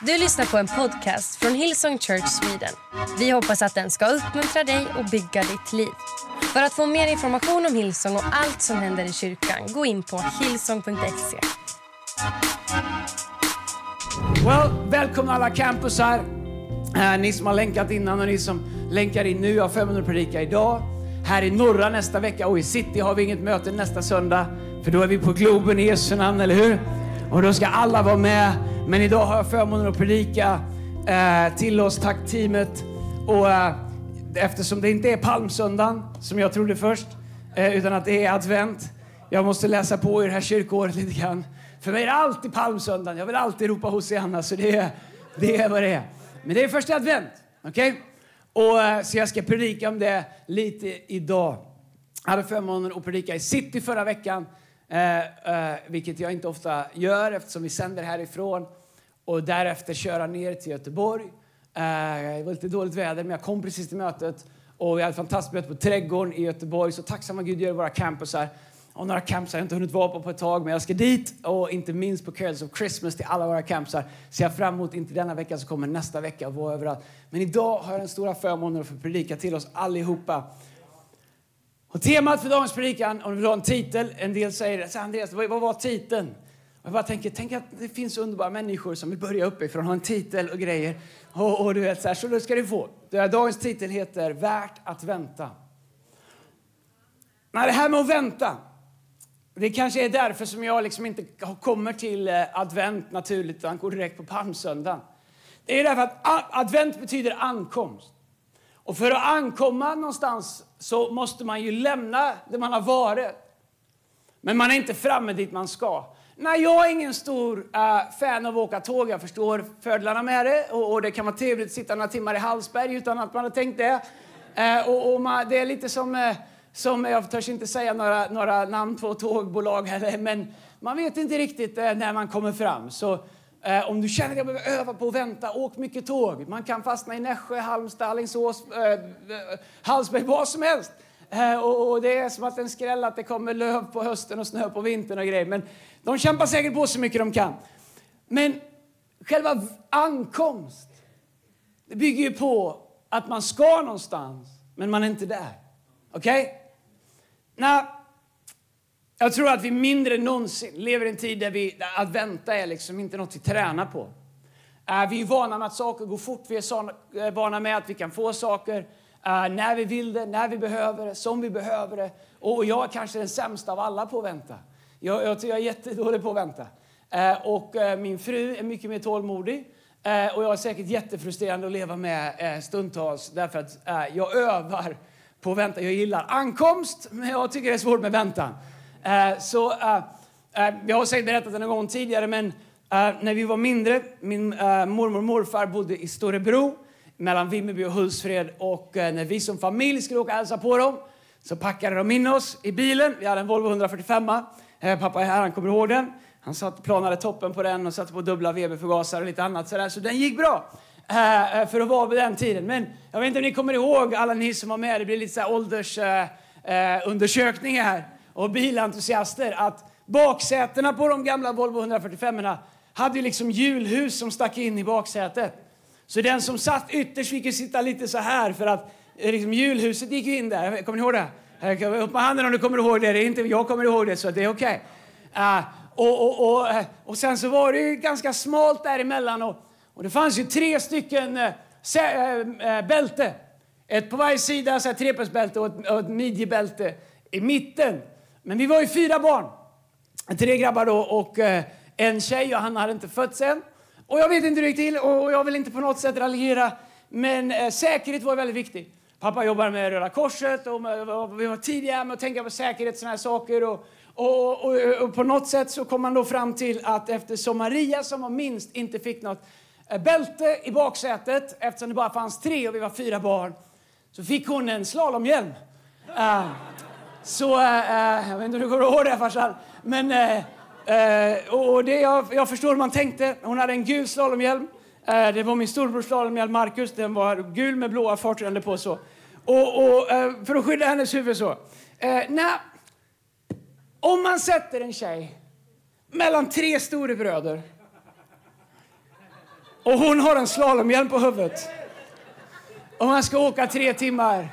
Du lyssnar på en podcast från Hillsong Church Sweden. Vi hoppas att den ska uppmuntra dig och bygga ditt liv. För att få mer information om Hillsong och allt som händer i kyrkan, gå in på hillsong.se. Well, välkomna alla campusar. Eh, ni som har länkat innan och ni som länkar in nu. Jag har 500 predika idag. Här i norra nästa vecka och i city har vi inget möte nästa söndag. För då är vi på Globen i Jesu namn, eller hur? Och då ska alla vara med. Men idag har jag förmånen att predika eh, till oss, tack teamet. Och eh, eftersom det inte är palmsöndagen, som jag trodde först, eh, utan att det är advent. Jag måste läsa på i det här kyrkoåret lite grann. För mig är det alltid palmsöndagen. Jag vill alltid ropa Hosianna, så det är, det är vad det är. Men det är första advent, okej? Okay? Och eh, Så jag ska predika om det lite idag. Jag hade förmånen att predika i city förra veckan. Eh, eh, vilket jag inte ofta gör eftersom vi sänder härifrån. Och därefter köra ner till Göteborg. Eh, det var lite dåligt väder, men jag kom precis till mötet. Och vi hade ett fantastiskt möte på Trädgården i Göteborg. Så tacksamma Gud gör våra campusar. Och några campusar har jag inte hunnit vara på på ett tag, men jag ska dit. Och inte minst på Carols of Christmas till alla våra campusar. Ser jag fram emot, inte denna vecka så kommer nästa vecka och vara överallt. Men idag har jag den stora förmånen att få predika till oss allihopa. Och temat för dagens predikan, om du vill ha en titel, en del säger så Andreas, vad var titeln? Jag bara tänker, tänk att det finns underbara människor som vill börja uppifrån, ha en titel och grejer. Och, och du vet, så, här, så då ska du få. Dagens titel heter Värt att vänta. Nej, det här med att vänta, det kanske är därför som jag liksom inte kommer till eh, advent naturligt, utan går direkt på palmsöndagen. Det är därför att advent betyder ankomst. Och för att ankomma någonstans så måste man ju lämna det man har varit. Men man är inte framme dit man ska. Nej, jag är ingen stor uh, fan av att åka tåg. Jag förstår fördelarna med det. Och, och, det kan vara trevligt att sitta några timmar i Hallsberg utan att man har tänkt det. Uh, och, och man, det är lite som, uh, som, jag törs inte säga några, några namn på tågbolag heller, men man vet inte riktigt när man kommer fram. Så om du känner att jag behöver öva på att vänta, åk mycket tåg. Man kan fastna i Nässjö, Halmstad, Alingsås, Hallsberg, vad som helst. Eh, och, och, det är som att en skräll att det kommer löv på hösten och snö på vintern och grejer. Men de kämpar säkert på så mycket de kan. Men själva ankomst, det bygger ju på att man ska någonstans, men man är inte där. Okej? Okay? Jag tror att vi mindre än någonsin lever i en tid där, vi, där att vänta är liksom inte något vi tränar på. Eh, vi är vana med att saker går fort. Vi är eh, vana med att vi kan få saker Eh, när vi vill det, när vi behöver det, som vi behöver det. Och jag är kanske den sämsta av alla på att vänta. Jag, jag, jag är jättedålig på att vänta. Eh, och eh, min fru är mycket mer tålmodig. och jag är säkert jättefrustrerande att leva med stundtals därför att jag övar på att vänta. Jag gillar ankomst, men jag tycker det är svårt med väntan. Eh, så, jag har säkert berättat det någon gång tidigare, men när vi var mindre, min mormor och morfar bodde i Storebro mellan Vimmerby och Hultsfred. Och eh, när vi som familj skulle åka och hälsa på dem så packade de in oss i bilen. Vi hade en Volvo 145. Eh, pappa är här, han kommer ihåg den. Han satt planade toppen på den och satte på dubbla VB-förgasare och lite annat sådär. Så den gick bra eh, för att vara på den tiden. Men jag vet inte om ni kommer ihåg, alla ni som var med, det blir lite så här åldersundersökning här och bilentusiaster att baksätena på de gamla Volvo 145 hade liksom hjulhus som stack in i baksätet. Så den som satt ytterst fick ju sitta lite så här för att eh, liksom, julhuset gick in där. Kommer ni ihåg det? Upp med handen om du kommer ihåg det. det är inte, jag kommer ihåg det så det är okej. Okay. Uh, och, och, och, eh, och sen så var det ju ganska smalt däremellan och, och det fanns ju tre stycken uh, uh, bälte. Ett på varje sida, så här trepetsbälte och ett, och ett midjebälte i mitten. Men vi var ju fyra barn. Tre grabbar då och eh, en tjej och han hade inte fötts än. Och jag vet inte hur det gick till och jag vill inte på något sätt raljera. Men eh, säkerhet var väldigt viktigt. Pappa jobbade med Röda Korset och, med, och vi var tidiga med att tänka på säkerhet såna här saker. Och, och, och, och, på något sätt så kom man då fram till att eftersom Maria som var minst inte fick något eh, bälte i baksätet eftersom det bara fanns tre och vi var fyra barn så fick hon en slalomhjälm. Uh, så, uh, jag vet inte hur du kommer ihåg det farsan. Men, uh, Eh, och det, jag, jag förstår hur man tänkte. Hon hade en gul slalomhjälm. Eh, det var min storbrors slalomhjälm Marcus. Den var gul med blåa fartränder på så. Och, och eh, för att skydda hennes huvud så. Eh, nej, om man sätter en tjej mellan tre storebröder Och hon har en slalomhjälm på huvudet. Och man ska åka tre timmar.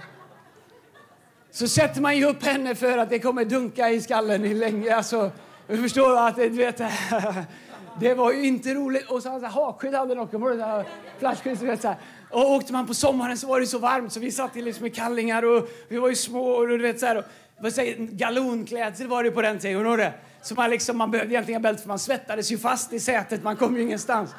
Så sätter man ju upp henne för att det kommer dunka i skallen i länge. Alltså, du förstår att du vet, det var ju inte roligt. Och så hade hakskydd hade också. Flaskskydd, så vet, så här. Och åkte man på sommaren så var det så varmt så vi satt i liksom i kallingar och vi var ju små och du vet så här. Och, vad säger, galonklädsel var det på den tiden. Så man, liksom, man behövde egentligen bälte för man svettades ju fast i sätet. Man kom ju ingenstans.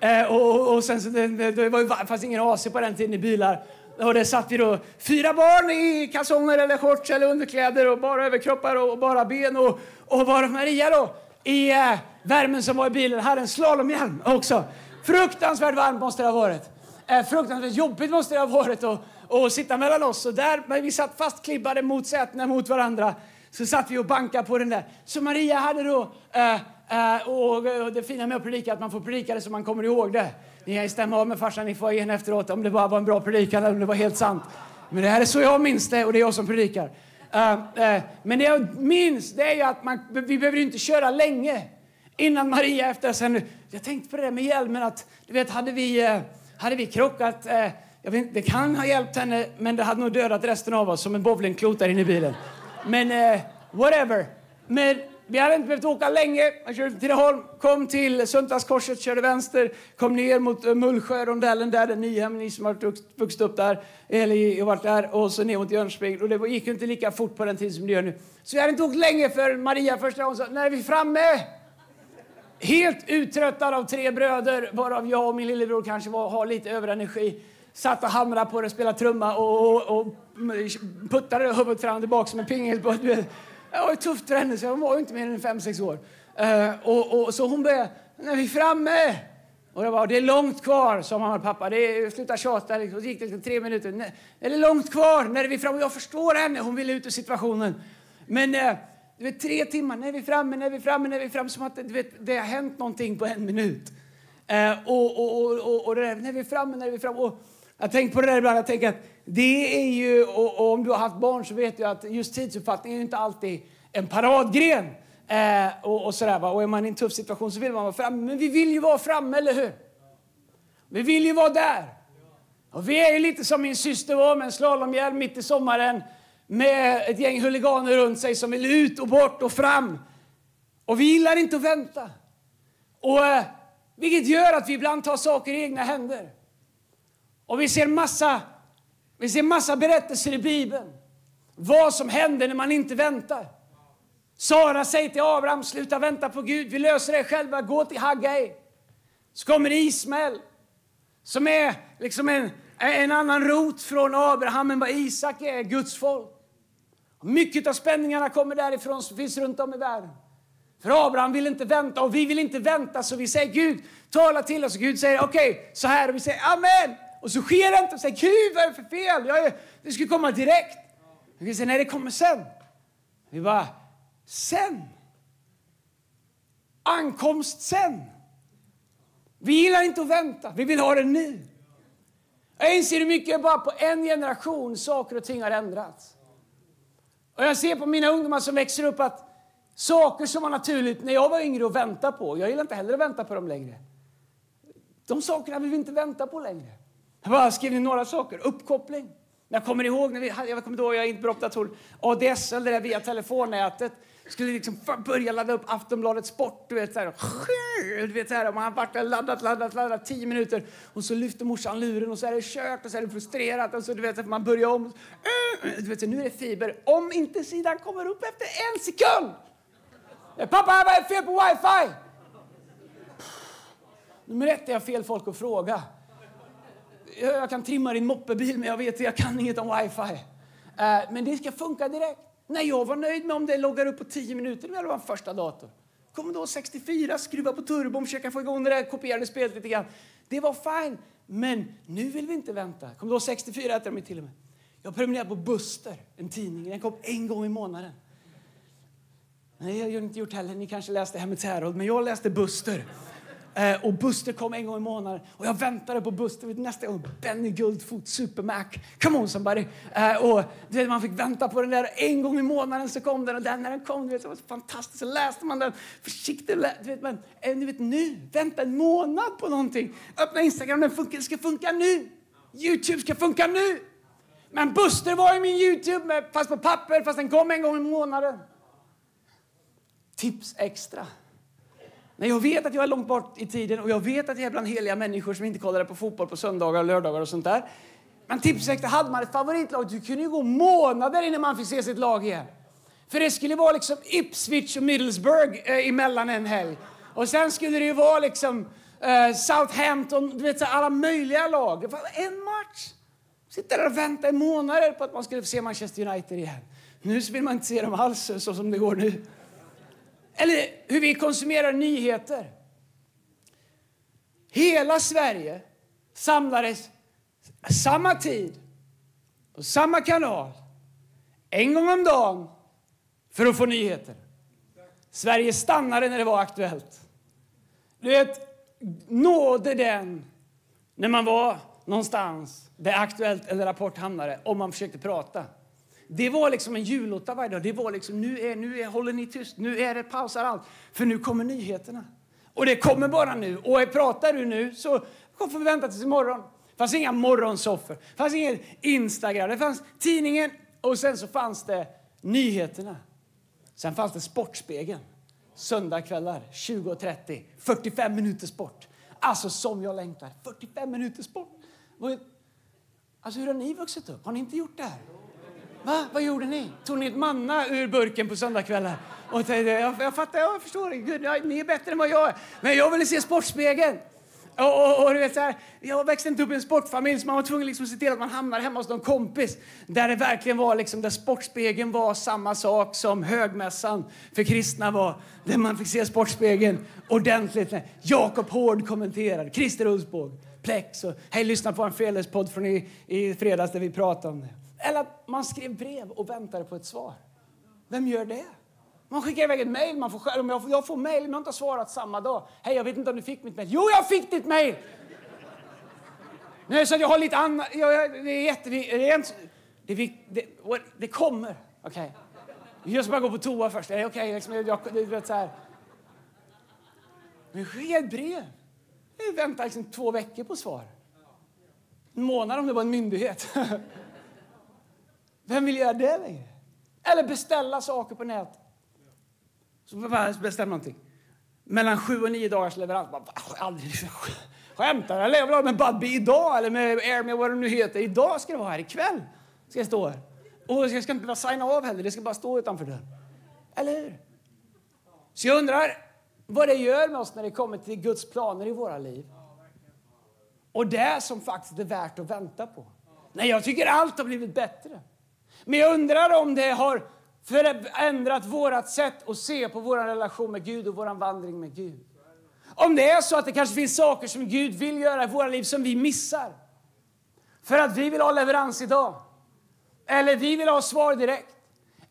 Eh, och, och sen så det, det var ju, fanns ingen AC på den tiden i bilar. Och där satt vi då fyra barn i kalsonger eller shorts eller underkläder och bara överkroppar och bara ben. Och, och bara Maria då i eh, värmen som var i bilen hade en slalomhjälm också. Fruktansvärt varmt måste det ha varit. Eh, fruktansvärt jobbigt måste det ha varit att och sitta mellan oss. Och där, men vi satt fastklibbade mot sätena mot varandra. Så satt vi och bankade på den där. Så Maria hade då eh, Uh, och, och, det fina med att predika att man får predika det så man kommer ihåg det. Ni kan stämma av med farsan i foajén efteråt om det bara var en bra predikan eller om det var helt sant. Men det här är så jag minns det och det är jag som predikar. Uh, uh, men det jag minns det är ju att man, vi behöver inte köra länge innan Maria efter sen. Jag tänkte på det där med hjälmen att du vet hade vi, uh, hade vi krockat jag vet, det kan ha hjälpt henne, men det hade nog dödat resten av oss som en bowlingklot där inne i bilen. Men whatever. Men vi hade inte behövt åka länge. Man körde till Tidaholm, kom till Sundsvallskorset, körde vänster, kom ner mot eh, Mullsjö-rondellen där, den Nyhem, ni som har vuxit upp där, eller varit där, och så ner mot Jönköping. Och det gick inte lika fort på den tiden som det gör nu. Så vi hade inte åkt länge för Maria första gången sa, när är vi framme? Helt uttröttad av tre bröder, varav jag och min lillebror kanske var, har lite överenergi. Satt och hamrade på det, spelade trumma och, och, och puttade huvudet fram och tillbaka som en pingisboll. Det var tufft för henne, så hon var inte mer än fem sex år. Uh, och, och, så hon började, när vi är framme! Och det var, det är långt kvar, sa mamma och pappa. Det är, sluta tjata. Liksom. Så gick det liksom tre minuter. Nej, det är långt kvar, när är vi framme? Jag förstår henne, hon ville ut ur situationen. Men uh, du vet, tre timmar, när är vi framme, när är vi framme, när är vi framme? Som att du vet, det har hänt någonting på en minut. Uh, och, och, och, och, och det där, när är vi framme, när är vi framme? Och, jag tänker på det där ibland, jag tänker att det är ju, och, och, om du har haft barn så vet du att just tidsuppfattning är inte alltid en paradgren. Eh, och, och, sådär, va? och är man i en tuff situation så vill man vara framme. Men vi vill ju vara framme, eller hur? Vi vill ju vara där. Och vi är ju lite som min syster var med en slalomhjälm mitt i sommaren med ett gäng huliganer runt sig som vill ut och bort och fram. Och vi gillar inte att vänta. Och, eh, vilket gör att vi ibland tar saker i egna händer. Och vi ser massa, vi ser massa berättelser i Bibeln. Vad som händer när man inte väntar. Sara säger till Abraham, sluta vänta på Gud, vi löser det själva, gå till Haggai. Så kommer Ismael, som är liksom en, en annan rot från Abraham än vad Isak är, Guds folk. Mycket av spänningarna kommer därifrån som finns runt om i världen. För Abraham vill inte vänta och vi vill inte vänta så vi säger Gud, tala till oss. Och Gud säger okej, okay, så här och vi säger amen. Och så sker det inte och säger Gud vad är det för fel? Jag är, det skulle komma direkt. Och vi säger nej det kommer sen. Vi bara sen. Ankomst sen. Vi gillar inte att vänta, vi vill ha det nu. Jag inser hur mycket bara på en generation saker och ting har ändrats. Och jag ser på mina ungdomar som växer upp att saker som var naturligt när jag var yngre och vänta på, jag gillar inte heller att vänta på dem längre. De sakerna vill vi inte vänta på längre. Jag bara skrev några saker. Uppkoppling. Jag kommer ihåg när vi, jag kommer ihåg, jag är inte bra på datorer, ADSL, det där via telefonnätet. Skulle liksom börja ladda upp Aftonbladet Sport, du vet så här. Du vet så här, man har varit laddat, laddat, laddat, tio minuter och så lyfter morsan luren och så är det kört och så är det frustrerat och så du vet man börjar om. Eh, du vet, så nu är det fiber. Om inte sidan kommer upp efter en sekund! Eh, pappa, vad är fel på wifi? Nummer ett är jag fel folk att fråga jag kan trimma din moppebil men jag vet jag kan inget om wifi. Uh, men det ska funka direkt. Nej, jag var nöjd med om det loggar upp på 10 minuter. Det var en första dator. Commodore 64, skruva på turbon, försöka få igång det där kopierade spelet lite grann. Det var fine. Men nu vill vi inte vänta. Commodore 64 hette de till och med. Jag prenumererar på Buster, en tidning. Den kom en gång i månaden. Nej, jag har inte gjort heller. Ni kanske läste Hemmets Herald, men jag läste Buster. Eh, och Buster kom en gång i månaden. Och jag väntade på Buster. Nästa gång Benny Guldfot, Supermac. Come on somebody. Eh, och du vet, man fick vänta på den där. En gång i månaden så kom den. Och den när den kom, du vet, det var fantastiskt. Så läste man den försiktigt. Du vet, men, eh, du vet, nu, vänta en månad på någonting. Öppna Instagram, den funkar, ska funka nu. Youtube ska funka nu. Men Buster var i min Youtube, med, fast på papper, fast den kom en gång i månaden. Tips extra. När jag vet att jag är långt bort i tiden och jag vet att jag är bland heliga människor som inte kollade på fotboll på söndagar och lördagar och sånt där. Men tips hade man ett favoritlag, du kunde ju gå månader innan man fick se sitt lag igen. För det skulle vara liksom Ipswich och Middlesbrough eh, emellan en helg. Och sen skulle det ju vara liksom eh, Southampton, du vet så alla möjliga lag. Det var en match. Sitter där och väntar i månader på att man skulle få se Manchester United igen. Nu vill man inte se dem alls så som det går nu. Eller hur vi konsumerar nyheter. Hela Sverige samlades samma tid på samma kanal en gång om dagen för att få nyheter. Sverige stannade när det var aktuellt. Du vet, nådde den när man var någonstans där Aktuellt eller Rapport hamnade om man försökte prata. Det var liksom en julotta varje dag. Det var liksom, nu, är, nu är, håller ni tyst, nu är det pausar allt, för nu kommer nyheterna. Och det kommer bara nu. Och pratar du nu så får vi vänta tills imorgon. Det fanns inga morgonsoffor, det fanns ingen Instagram, det fanns tidningen och sen så fanns det nyheterna. Sen fanns det Sportspegeln. Söndagkvällar 20.30, 45 minuter sport. Alltså som jag längtar. 45 minuter sport. Alltså hur har ni vuxit upp? Har ni inte gjort det här? Va? Vad gjorde ni? Tog ni ett manna ur burken på söndagskvällen? Och tänkte, jag, jag fattar, jag förstår. Gud, ni är bättre än vad jag är. Men jag ville se Sportspegeln. Och, och, och, du vet, så här, jag växte inte upp i en sportfamilj så man var tvungen liksom att se till att man hamnade hemma hos någon kompis där det verkligen var liksom, där Sportspegeln var samma sak som högmässan för kristna var. Där man fick se Sportspegeln ordentligt. Jakob Hård kommenterade, Christer Ulsbåg, Plex och hej lyssna på en Feles-podd från i, i fredags där vi pratade om det. Eller att man skrev brev och väntade på ett svar. Vem gör det? Man skickar iväg ett mejl. Man får, jag, får, jag får mejl men jag har inte svarat samma dag. Hej, jag vet inte om du fick mitt mejl. Jo, jag fick ditt mejl! Nej, så jag har lite annat. Ja, det är jätterent. Det, det, det, det, kommer. Okej. Okay. Jag ska bara gå på toa först. Okej, okay, liksom, jag, det, vet, så här. Men skicka ett brev. Jag väntar liksom två veckor på svar. En månad om det var en myndighet. Vem vill göra det längre? Eller beställa saker på nätet. Så bara bestämma någonting. Mellan sju och nio dagars leverans. Bara, aldrig, skämtar eller? Jag vill ha med Budbee idag eller med Airme, vad det nu heter. Idag ska det vara här, ikväll ska jag stå här. Och jag ska inte behöva signa av heller, det ska bara stå utanför dörren. Eller hur? Så jag undrar vad det gör med oss när det kommer till Guds planer i våra liv. Och det som faktiskt är värt att vänta på. Nej, jag tycker allt har blivit bättre. Men jag undrar om det har förändrat vårt sätt att se på vår relation med Gud och vår vandring med Gud. Om det är så att det kanske finns saker som Gud vill göra i våra liv som vi missar. För att vi vill ha leverans idag. Eller vi vill ha svar direkt.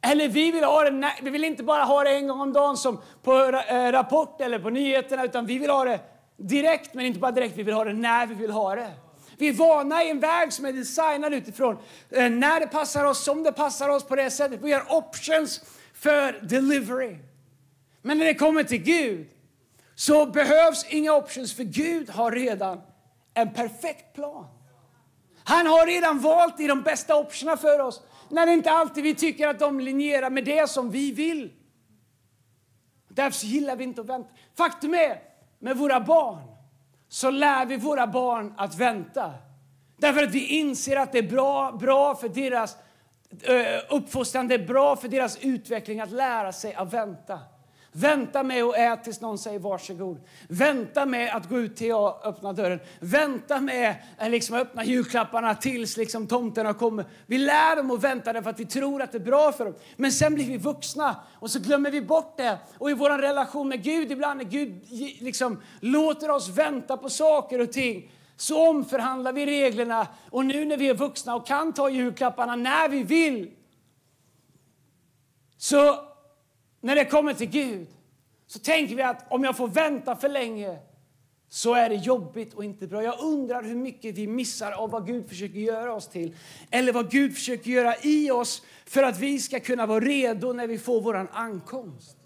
Eller vi vill, ha det, vi vill inte bara ha det en gång om dagen som på eh, Rapport eller på nyheterna utan vi vill ha det direkt men inte bara direkt, vi vill ha det när vi vill ha det. Vi är vana i en värld som är designad utifrån eh, när det passar oss, som det passar oss på det sättet. Vi har options för delivery. Men när det kommer till Gud så behövs inga options för Gud har redan en perfekt plan. Han har redan valt i de bästa optionerna för oss när inte alltid vi tycker att de linjerar med det som vi vill. Därför gillar vi inte att vänta. Faktum är, med våra barn så lär vi våra barn att vänta. Därför att vi inser att det är bra, bra för deras eh, uppfostran, det är bra för deras utveckling att lära sig att vänta. Vänta med att äta tills någon säger varsågod. Vänta med att gå ut till jag öppnar dörren. Vänta med att liksom öppna julklapparna tills liksom tomten har kommit. Vi lär dem att vänta därför att vi tror att det är bra för dem. Men sen blir vi vuxna och så glömmer vi bort det. Och i vår relation med Gud, ibland när Gud liksom låter oss vänta på saker och ting så omförhandlar vi reglerna. Och nu när vi är vuxna och kan ta julklapparna när vi vill så när det kommer till Gud så tänker vi att om jag får vänta för länge så är det jobbigt och inte bra. Jag undrar hur mycket vi missar av vad Gud försöker göra oss till. Eller vad Gud försöker göra i oss för att vi ska kunna vara redo när vi får vår ankomst.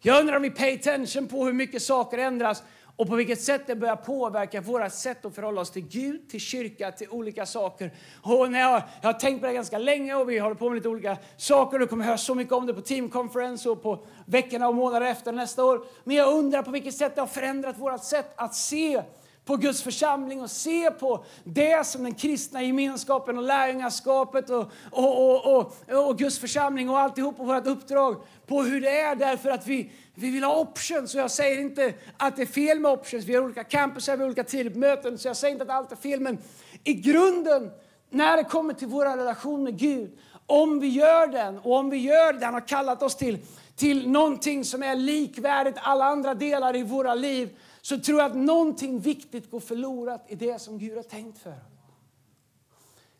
Jag undrar om vi pay attention på hur mycket saker ändras och på vilket sätt det börjar påverka våra sätt att förhålla oss till Gud, till kyrka, till olika saker. Och när jag, jag har tänkt på det ganska länge och vi håller på med lite olika saker. Du kommer höra så mycket om det på Team Conference och på veckorna och månader efter nästa år. Men jag undrar på vilket sätt det har förändrat vårt sätt att se på Guds församling och se på det som den kristna gemenskapen och lärjungaskapet och, och, och, och, och Guds församling och alltihop och vårt uppdrag på hur det är därför att vi, vi vill ha options. Och jag säger inte att det är fel med options. Vi har olika campusar, vi har olika tider på möten. Så jag säger inte att allt är fel. Men i grunden, när det kommer till vår relation med Gud, om vi gör den och om vi gör det han har kallat oss till, till någonting som är likvärdigt alla andra delar i våra liv, så tror jag att någonting viktigt går förlorat i det som Gud har tänkt för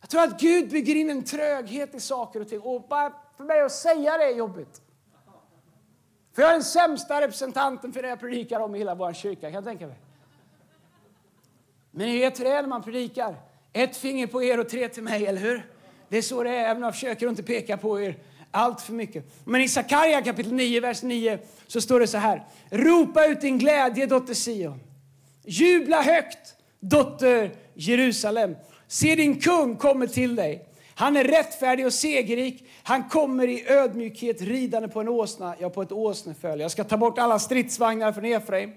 Jag tror att Gud bygger in en tröghet i saker och ting. Och bara för mig att säga det är jobbigt. För jag är den sämsta representanten för det jag predikar om i hela vår kyrka, kan jag tänka mig. Men ni vet hur det är när man predikar. Ett finger på er och tre till mig, eller hur? Det är så det är, även om jag försöker inte peka på er allt för mycket. Men i Sakarja kapitel 9, vers 9 så står det så här. Ropa ut din glädje, dotter Sion. Jubla högt, dotter Jerusalem. Se din kung kommer till dig. Han är rättfärdig och segerrik. Han kommer i ödmjukhet ridande på en åsna, ja på ett åsneföl. Jag ska ta bort alla stridsvagnar från Efraim,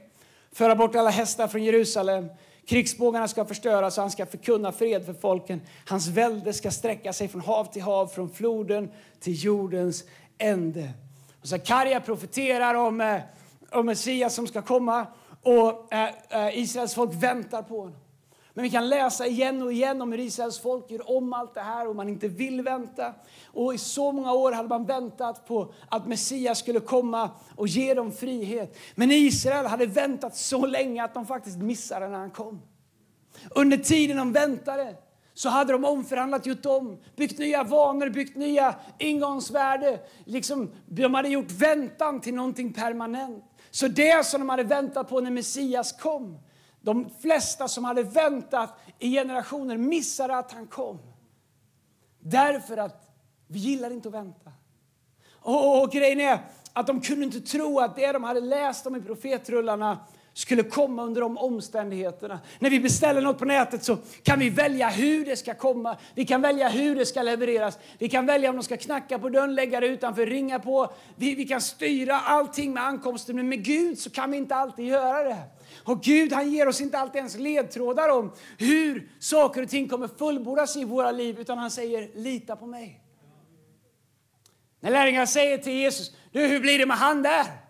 föra bort alla hästar från Jerusalem. Krigsbågarna ska förstöras och han ska förkunna fred för folken. Hans välde ska sträcka sig från hav till hav, från floden till jordens ände. Och Sakarja profeterar om, eh, om Messias som ska komma och eh, eh, Israels folk väntar på honom. Men vi kan läsa igen och igen om hur Israels folk gör om allt det här och man inte vill vänta. Och i så många år hade man väntat på att Messias skulle komma och ge dem frihet. Men Israel hade väntat så länge att de faktiskt missade när han kom. Under tiden de väntade så hade de omförhandlat, gjort om, byggt nya vanor, byggt nya ingångsvärde. Liksom, de hade gjort väntan till någonting permanent. Så det som de hade väntat på när Messias kom, de flesta som hade väntat i generationer missade att han kom. Därför att vi gillar inte att vänta. Och, och grejen är att de kunde inte tro att det de hade läst om i profetrullarna skulle komma under de omständigheterna. När vi beställer något på nätet så kan vi välja hur det ska komma. Vi kan välja hur det ska levereras. Vi kan välja om de ska knacka på dörren, lägga det utanför, ringa på. Vi, vi kan styra allting med ankomsten. Men med Gud så kan vi inte alltid göra det. Och Gud han ger oss inte alltid ens ledtrådar om hur saker och ting kommer fullbordas i våra liv. Utan han säger, lita på mig. När lärjungarna säger till Jesus, du hur blir det med han där?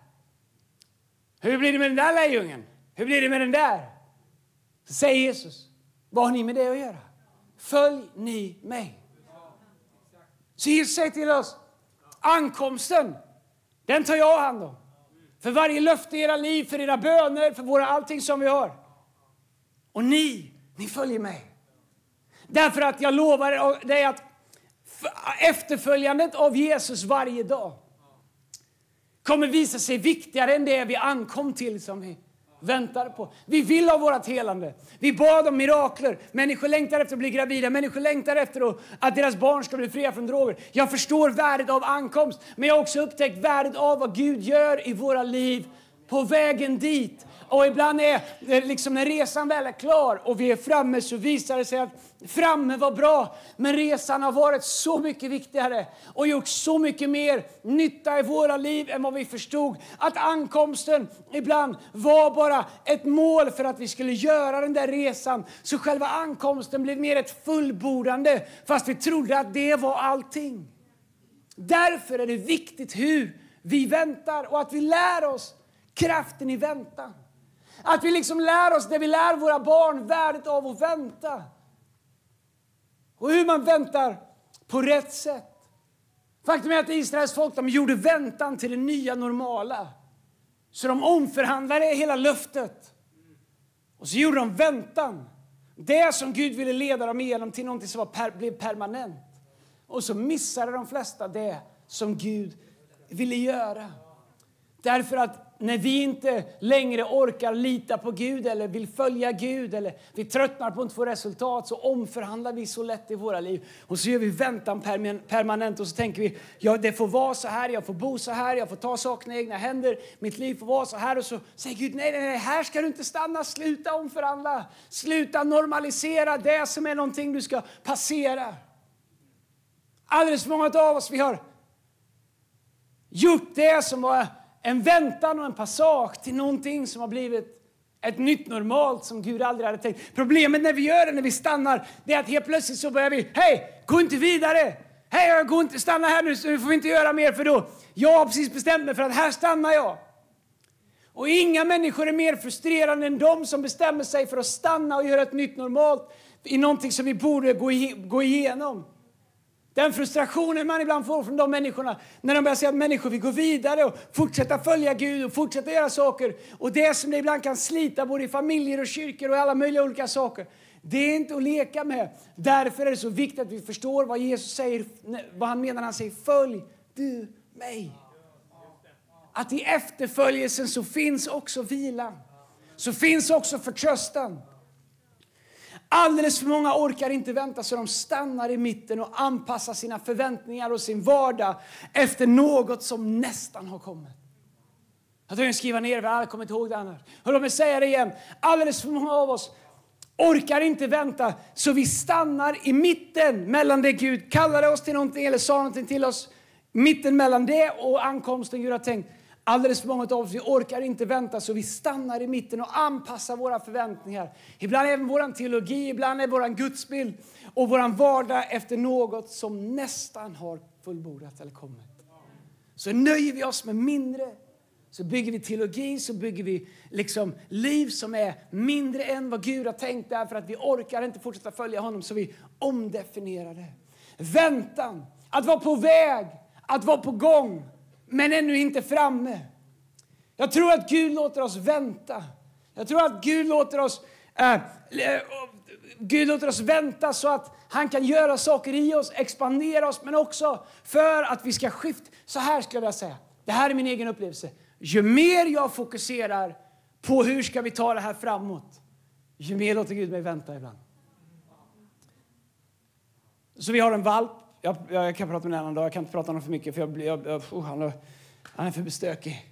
Hur blir det med den där lärjungen? Hur blir det med den där? Så säger Jesus, vad har ni med det att göra? Följ ni mig. Så Jesus säger till oss, ankomsten, den tar jag hand om. För varje löfte i era liv, för era böner, för våra allting som vi har. Och ni, ni följer mig. Därför att jag lovar dig att efterföljandet av Jesus varje dag kommer visa sig viktigare än det vi ankom till som vi väntar på. Vi vill ha vårt helande. Vi bad om mirakler. Människor längtar efter att bli gravida. Människor längtar efter att deras barn ska bli fria från droger. Jag förstår värdet av ankomst, men jag har också upptäckt värdet av vad Gud gör i våra liv på vägen dit. Och ibland är eh, liksom när resan väl är klar och vi är framme så visar det sig att framme var bra. Men resan har varit så mycket viktigare och gjort så mycket mer nytta i våra liv än vad vi förstod. Att ankomsten ibland var bara ett mål för att vi skulle göra den där resan. Så själva ankomsten blev mer ett fullbordande fast vi trodde att det var allting. Därför är det viktigt hur vi väntar och att vi lär oss kraften i väntan. Att vi liksom lär oss det vi lär våra barn, värdet av att vänta. Och hur man väntar på rätt sätt. Faktum är att Israels folk de gjorde väntan till det nya normala. Så de omförhandlade hela löftet. Och så gjorde de väntan. Det som Gud ville leda dem igenom till något som var per, blev permanent. Och så missade de flesta det som Gud ville göra. Därför att när vi inte längre orkar lita på Gud eller vill följa Gud eller vi tröttnar på att inte få resultat så omförhandlar vi så lätt i våra liv. Och så gör vi väntan permanent och så tänker vi ja, det får vara så här, jag får bo så här, jag får ta sakerna i egna händer, mitt liv får vara så här. Och så säger Gud nej, nej, nej, här ska du inte stanna, sluta omförhandla, sluta normalisera det som är någonting du ska passera. Alldeles för många av oss vi har gjort det som var en väntan och en passage till någonting som har blivit ett nytt normalt som Gud aldrig hade tänkt. Problemet när vi gör det, när vi stannar, det är att helt plötsligt så börjar vi, hej, gå inte vidare! Hej, gå inte, stanna här nu, så nu får vi inte göra mer för då, jag har precis bestämt mig för att här stannar jag. Och inga människor är mer frustrerande än de som bestämmer sig för att stanna och göra ett nytt normalt i någonting som vi borde gå, gå igenom. Den frustrationen man ibland får från de människorna när de börjar säga att människor vill gå vidare och fortsätta följa Gud och fortsätta göra saker. Och det som det ibland kan slita både i familjer och kyrkor och alla möjliga olika saker. Det är inte att leka med. Därför är det så viktigt att vi förstår vad Jesus säger, vad han menar när han säger följ du mig. Att i efterföljelsen så finns också vila. Så finns också förtröstan. Alldeles för många orkar inte vänta så de stannar i mitten och anpassar sina förväntningar och sin vardag efter något som nästan har kommit. Jag tror jag skriva ner, det, har kommer inte ihåg det annars. Och låt mig säga det igen. Alldeles för många av oss orkar inte vänta så vi stannar i mitten mellan det Gud kallade oss till någonting eller sa någonting till oss. Mitten mellan det och ankomsten Gud har tänkt. Alldeles för många av oss vi orkar inte vänta så vi stannar i mitten och anpassar våra förväntningar. Ibland även vår teologi, ibland är vår gudsbild och vår vardag efter något som nästan har fullbordat eller kommit. Så nöjer vi oss med mindre, så bygger vi teologi, så bygger vi liksom liv som är mindre än vad Gud har tänkt därför att vi orkar inte fortsätta följa honom så vi omdefinierar det. Väntan, att vara på väg, att vara på gång men ännu inte framme. Jag tror att Gud låter oss vänta. Jag tror att Gud låter oss, äh, Gud låter oss vänta så att han kan göra saker i oss, expandera oss, men också för att vi ska skifta. Så här skulle jag säga, det här är min egen upplevelse. Ju mer jag fokuserar på hur ska vi ta det här framåt, ju mer låter Gud mig vänta ibland. Så vi har en valp jag, jag, jag kan prata med en annan dag, jag kan inte prata om honom för mycket för jag, jag, jag oh, han, han, är för bestökig.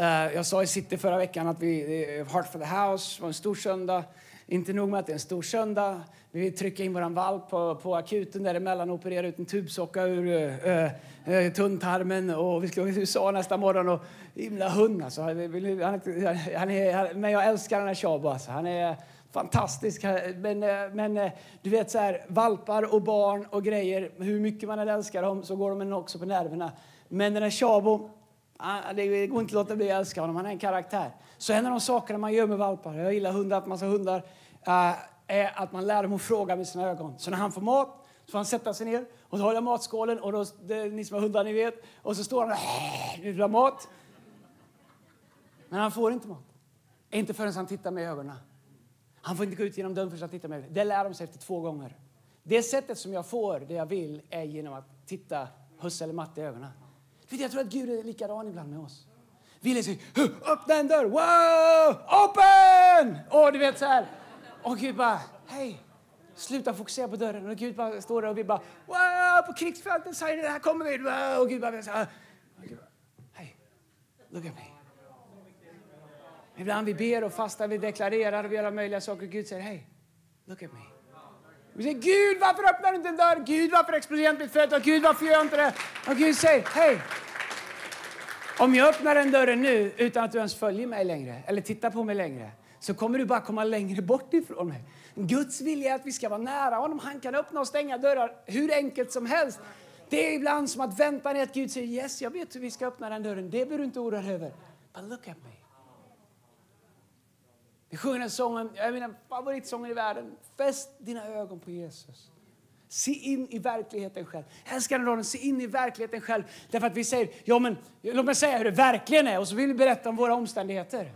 Uh, jag sa i City förra veckan att vi, Heart for the House var en stor söndag. Inte nog med att det är en stor söndag. Vi vill trycka in våran valp på, på akuten däremellan och operera ut en tubsocka ur uh, uh, tunntarmen. Och vi ska åka till USA nästa morgon. Och himla hund alltså. Han, han, han, är, men jag älskar den här Chabo alltså. Han är fantastisk. Men, eh, men eh, du vet så här, valpar och barn och grejer, hur mycket man än älskar dem så går de en också på nerverna. Men den här Chabo, ah, det går inte att låta bli att älska honom, han är en karaktär. Så en av de sakerna man gör med valpar, jag gillar hundar, massa hundar, eh, är att man lär dem att fråga med sina ögon. Så när han får mat så får han sätta sig ner och så håller matskålen och då, det, ni som har hundar ni vet, och så står han och vill ha mat. Men han får inte mat. Inte förrän han tittar med ögonen. Han får inte gå ut genom dörren för att titta mig. Det lär de sig efter två gånger. Det sättet som jag får det jag vill är genom att titta Husse eller Matte i ögonen. Jag tror att Gud är likadan ibland med oss. Vi liksom, öppna en dörr, wow, open! Och du vet så här. Och Gud bara, hej, sluta fokusera på dörren. Och Gud bara står där och vi bara, wow, på krigsfälten säger det, här kommer vi. Wow. Och Gud bara, hej, look at me. Ibland vi ber och fastar, vi deklarerar och vi gör alla möjliga saker. Gud säger hej, look at me. Vi säger Gud varför öppnar du inte en dörr? Gud varför exploderar inte mitt företag? Gud varför gör jag inte det? Och Gud säger hej. Om jag öppnar den dörren nu utan att du ens följer mig längre eller tittar på mig längre så kommer du bara komma längre bort ifrån mig. Guds vilja är att vi ska vara nära honom. Han kan öppna och stänga dörrar hur enkelt som helst. Det är ibland som att vänta ner att Gud säger yes, jag vet hur vi ska öppna den dörren. Det behöver du inte oroa dig över. But look at me. Vi sjunger den sången, jag mina favoritsånger i världen. Fäst dina ögon på Jesus. Se in i verkligheten själv. Älskade den se in i verkligheten själv. Därför att vi säger, ja men låt mig säga hur det verkligen är och så vill vi berätta om våra omständigheter.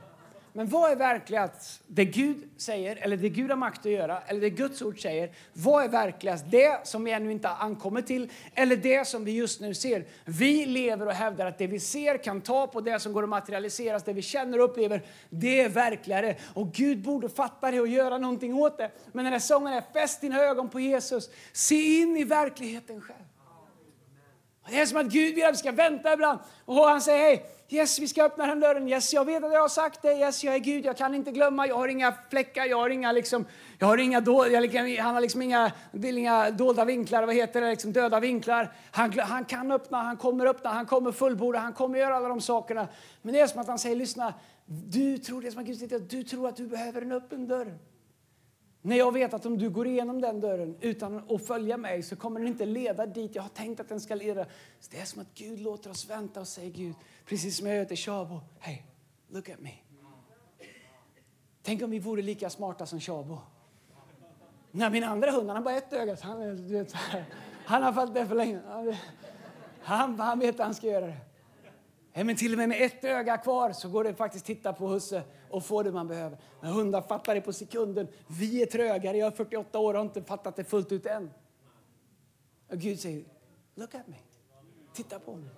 Men vad är verkligast? Det Gud säger, eller det Gud har makt att göra, eller det Guds ord säger. Vad är verkligast? Det som vi ännu inte har ankommit till, eller det som vi just nu ser? Vi lever och hävdar att det vi ser kan ta på det som går att materialiseras, det vi känner och upplever, det är verkligare. Och Gud borde fatta det och göra någonting åt det. Men den här sången är fäst dina ögon på Jesus. Se in i verkligheten själv. Det är som att Gud vill att vi ska vänta ibland. Och han säger, hej, yes, vi ska öppna den dörren. Yes, jag vet att jag har sagt det. Yes, jag är Gud, jag kan inte glömma. Jag har inga fläckar, jag har inga, liksom, jag har inga, do, jag, liksom- han har liksom inga, inga dolda vinklar, vad heter det, liksom döda vinklar. Han, han kan öppna, han kommer öppna, han kommer fullborda, han kommer göra alla de sakerna. Men det är som att han säger, lyssna, du tror, det som att Gud säger, du tror att du behöver en öppen dörr. När jag vet att om du går igenom den dörren utan att följa mig så kommer den inte leda dit jag har tänkt att den ska leda. Så det är som att Gud låter oss vänta och säger Gud, precis som jag gör till Shabo, hey, look at me. Tänk om vi vore lika smarta som Shabo. När min andra hund, han har bara ett öga, han, vet, han har fallit där för länge. Han, han vet att han ska göra det. Men till och med med ett öga kvar så går det faktiskt titta på husse och få det man behöver. Men hundar fattar det på sekunden. Vi är trögare. Jag är 48 år och har inte fattat det fullt ut än. Och Gud säger, look at me. Titta på mig.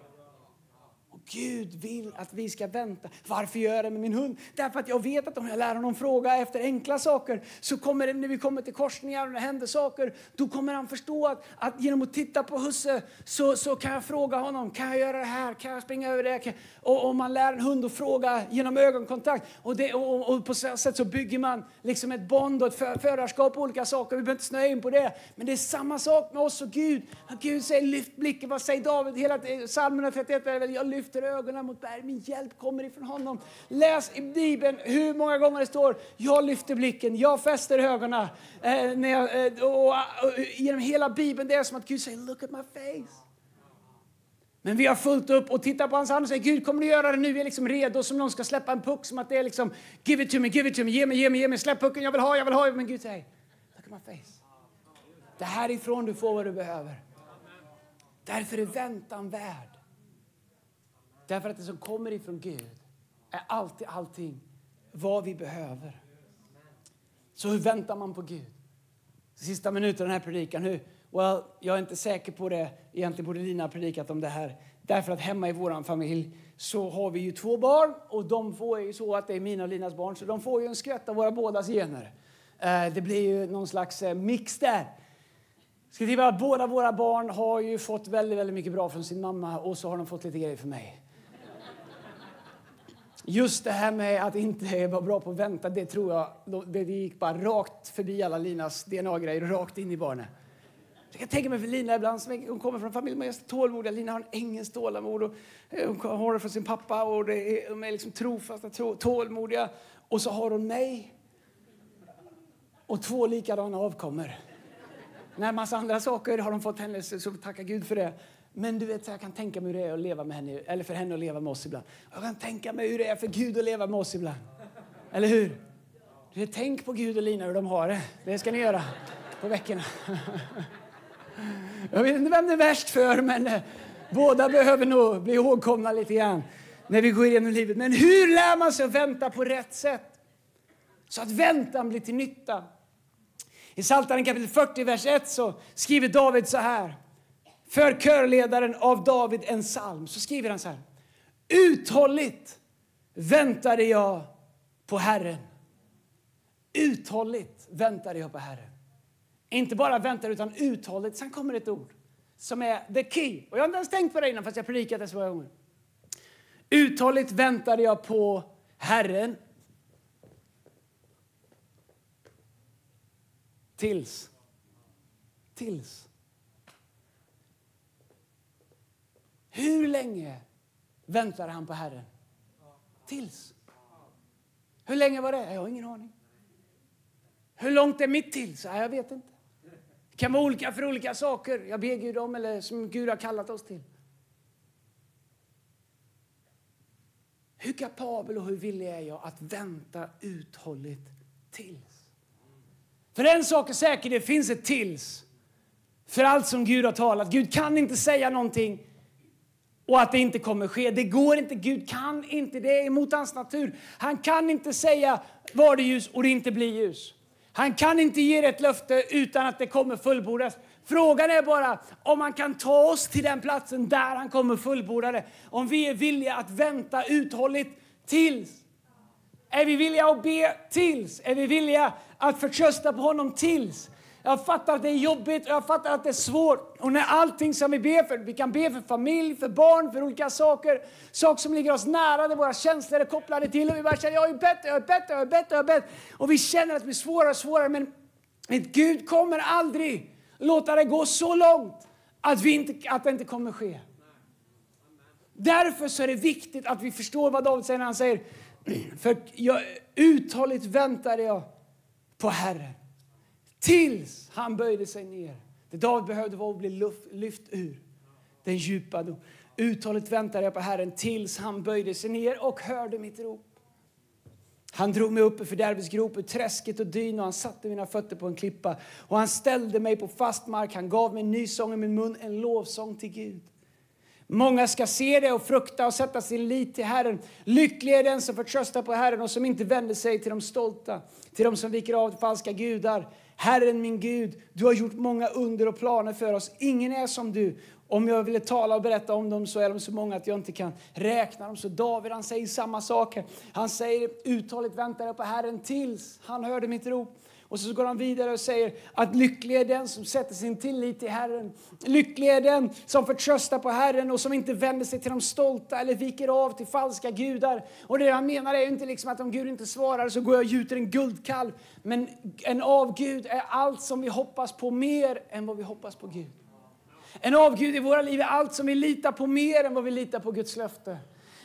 Gud vill att vi ska vänta. Varför gör jag det med min hund? Därför att jag vet att om jag lär honom fråga efter enkla saker så kommer det, när vi kommer till korsningar och det händer saker, då kommer han förstå att, att genom att titta på husse så, så kan jag fråga honom, kan jag göra det här, kan jag springa över det? Och om man lär en hund att fråga genom ögonkontakt och, det, och, och på så sätt så bygger man liksom ett bond och ett för, förarskap och olika saker. Vi behöver inte snöa in på det. Men det är samma sak med oss och Gud. Gud säger lyft blicken, vad säger David? Hela psalmen 31 är väl, jag lyfter ögonen mot berg. Min hjälp kommer ifrån honom. Läs i Bibeln hur många gånger det står jag lyfter blicken, jag fäster ögonen. Eh, när jag, eh, och, och, och, genom hela Bibeln det är som att Gud säger look at my face. Men vi har fullt upp och tittar på hans hand och säger Gud kommer du göra det nu? Vi är liksom redo som någon ska släppa en puck som att det är liksom give it to me, give it to me, ge mig, ge mig, ge mig, släpp pucken, jag vill ha, jag vill ha. Men Gud säger look at my face. Det här ifrån du får vad du behöver. Därför är väntan värd. Därför att det som kommer ifrån Gud är alltid allting vad vi behöver. Så hur väntar man på Gud? Sista minuten av den här predikan. Hur, well, jag är inte säker på det. Egentligen borde Lina ha predikat om det här. Därför att hemma i vår familj så har vi ju två barn och de får ju så att det är mina och Linas barn så de får ju en skvätt av våra bådas gener. Eh, det blir ju någon slags eh, mix där. Ska att båda våra barn har ju fått väldigt, väldigt mycket bra från sin mamma och så har de fått lite grejer för mig. Just det här med att inte vara bra på att vänta, det tror jag det gick bara rakt förbi alla Linas DNA-grejer, rakt in i barnet. Jag kan tänka mig för Lina ibland, som hon kommer från en familj med tålmodiga. Lina har en engelskt tålamod och eh, hon har det från sin pappa och det är, de är liksom trofasta, tålmodiga. Och så har hon mig och två likadana avkommor. När massa andra saker har de fått henne, så tacka Gud för det. Men du vet, jag kan tänka mig hur det är att leva med henne, eller för henne att leva med oss ibland. Jag kan tänka mig hur det är för Gud att leva med oss ibland. Eller hur? Du vet, tänk på Gud och Lina hur de har det. Det ska ni göra på veckorna. Jag vet inte vem det är värst för, men eh, båda behöver nog bli ihågkomna lite grann när vi går igenom livet. Men hur lär man sig att vänta på rätt sätt? Så att väntan blir till nytta. I Psaltaren kapitel 40, vers 1 så skriver David så här för körledaren av David en psalm så skriver han så här. Uthålligt väntade jag på Herren. Uthålligt väntade jag på Herren. Inte bara väntar utan uthålligt. Sen kommer ett ord som är the key. Och jag har inte ens tänkt på det innan fast jag predikat det så många gånger. Uthålligt väntade jag på Herren. Tills. Tills. Hur länge väntade han på Herren? Tills. Hur länge var det? Jag har ingen aning. Hur långt är mitt tills? Jag vet inte. Det kan vara olika för olika saker. Jag ber Gud om eller som Gud har kallat oss till. Hur kapabel och hur villig är jag att vänta uthålligt tills? För en sak är säker, det finns ett tills. För allt som Gud har talat. Gud kan inte säga någonting och att det inte kommer ske. Det går inte. Gud kan inte. Det är emot hans natur. Han kan inte säga var det ljus och det inte blir ljus. Han kan inte ge ett löfte utan att det kommer fullbordas. Frågan är bara om han kan ta oss till den platsen där han kommer fullborda det. Om vi är villiga att vänta uthålligt tills. Är vi villiga att be tills? Är vi villiga att förtrösta på honom tills? Jag fattar att det är jobbigt och jag fattar att det är svårt. Och när allting som vi ber för, vi kan be för familj, för barn, för olika saker, saker som ligger oss nära, där våra känslor är kopplade till och vi bara känner jag är bättre, jag är bättre, jag är bättre, jag är bättre. Och vi känner att det blir svårare och svårare men Gud kommer aldrig låta det gå så långt att, vi inte, att det inte kommer ske. Därför så är det viktigt att vi förstår vad David säger när han säger för jag, uthålligt väntade jag på Herren tills han böjde sig ner. Det David behövde var att bli luft, lyft ur den djupa dom. Uthålligt väntade jag på Herren tills han böjde sig ner och hörde mitt rop. Han drog mig upp ur fördärvets grop, ur träsket och dyn och han satte mina fötter på en klippa. Och han ställde mig på fast mark, han gav mig en ny sång i min mun, en lovsång till Gud. Många ska se det och frukta och sätta sin lit till Herren. Lycklig är den som förtröstar på Herren och som inte vänder sig till de stolta, till de som viker av till falska gudar. Herren min Gud, du har gjort många under och planer för oss. Ingen är som du. Om jag ville tala och berätta om dem så är de så många att jag inte kan räkna dem. Så David han säger samma sak. Han säger uthålligt väntar jag på Herren tills han hörde mitt rop. Och så går han vidare och säger att lycklig är den som sätter sin tillit till Herren. Lycklig är den som förtröstar på Herren och som inte vänder sig till de stolta eller viker av till falska gudar. Och det han menar är inte liksom att om Gud inte svarar så går jag och gjuter en guldkalv. Men en avgud är allt som vi hoppas på mer än vad vi hoppas på Gud. En avgud i våra liv är allt som vi litar på mer än vad vi litar på Guds löfte.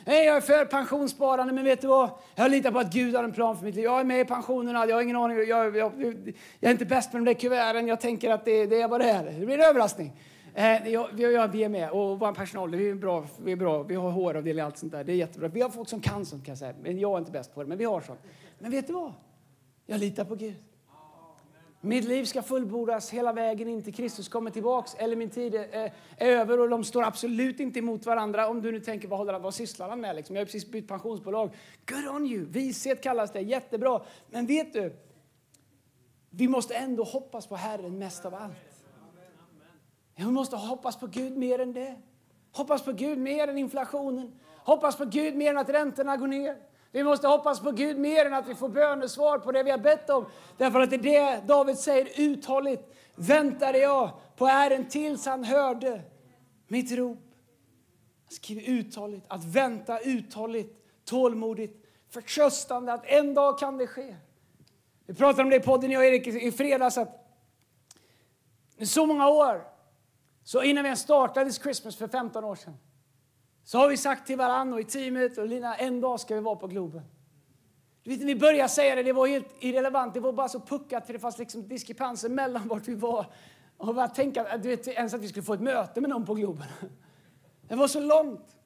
Nej, jag är för pensionssparande, men vet du vad? Jag litar på att Gud har en plan för mitt liv. Jag är med i pensionerna, jag har ingen aning. Jag, jag, jag är inte bäst med de där kuverten. Jag tänker att det, det är vad det är. Det blir en överraskning. Eh, jag, jag, vi är med och vår personal, vi är bra. Vi, är bra. vi har håravdelning och allt sånt där. Det är jättebra. Vi har folk som kan sånt kan jag säga. Men jag är inte bäst på det, men vi har sånt. Men vet du vad? Jag litar på Gud. Mitt liv ska fullbordas hela vägen in till Kristus kommer tillbaks eller min tid är, är, över och de står absolut inte emot varandra. Om du nu tänker, vad, håller, vad sysslar han med? Liksom? Jag har precis bytt pensionsbolag. Good on you! Vishet kallas det, jättebra. Men vet du, vi måste ändå hoppas på Herren mest av allt. Vi måste hoppas på Gud mer än det. Hoppas på Gud mer än inflationen. Hoppas på Gud mer än att räntorna går ner. Vi måste hoppas på Gud mer än att vi får bönesvar på det vi har bett om. Därför att det är det David säger uthålligt väntade jag på Herren tills han hörde mitt rop. Han skriver uthålligt, att vänta uthålligt, tålmodigt, förtröstande att en dag kan det ske. Vi pratade om det i podden jag och Erik i fredags att så många år, så innan vi startade Christmas för 15 år sedan så har vi sagt till varandra och i teamet och Lina, en dag ska vi vara på Globen. Du vet, vi började säga det, det var helt irrelevant. Det var bara så puckat för det fanns liksom diskrepanser mellan vart vi var. Och bara tänka, du vet, ens att vi skulle få ett möte med någon på Globen. Det var så långt.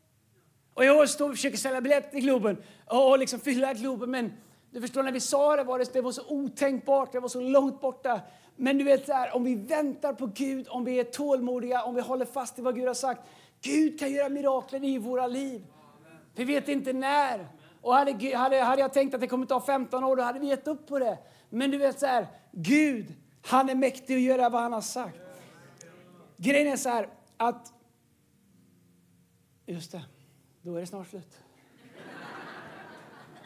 Och jag står och försöker sälja biljetter till Globen och liksom fylla Globen. Men du förstår, när vi sa det var det, det var så otänkbart, det var så långt borta. Men du vet, där, om vi väntar på Gud, om vi är tålmodiga, om vi håller fast i vad Gud har sagt, Gud kan göra mirakler i våra liv. Vi vet inte när. Och hade, hade, hade jag tänkt att det kommer ta 15 år, då hade vi gett upp på det. Men du vet så här, Gud, han är mäktig att göra vad han har sagt. Grejen är så här att... Just det, då är det snart slut.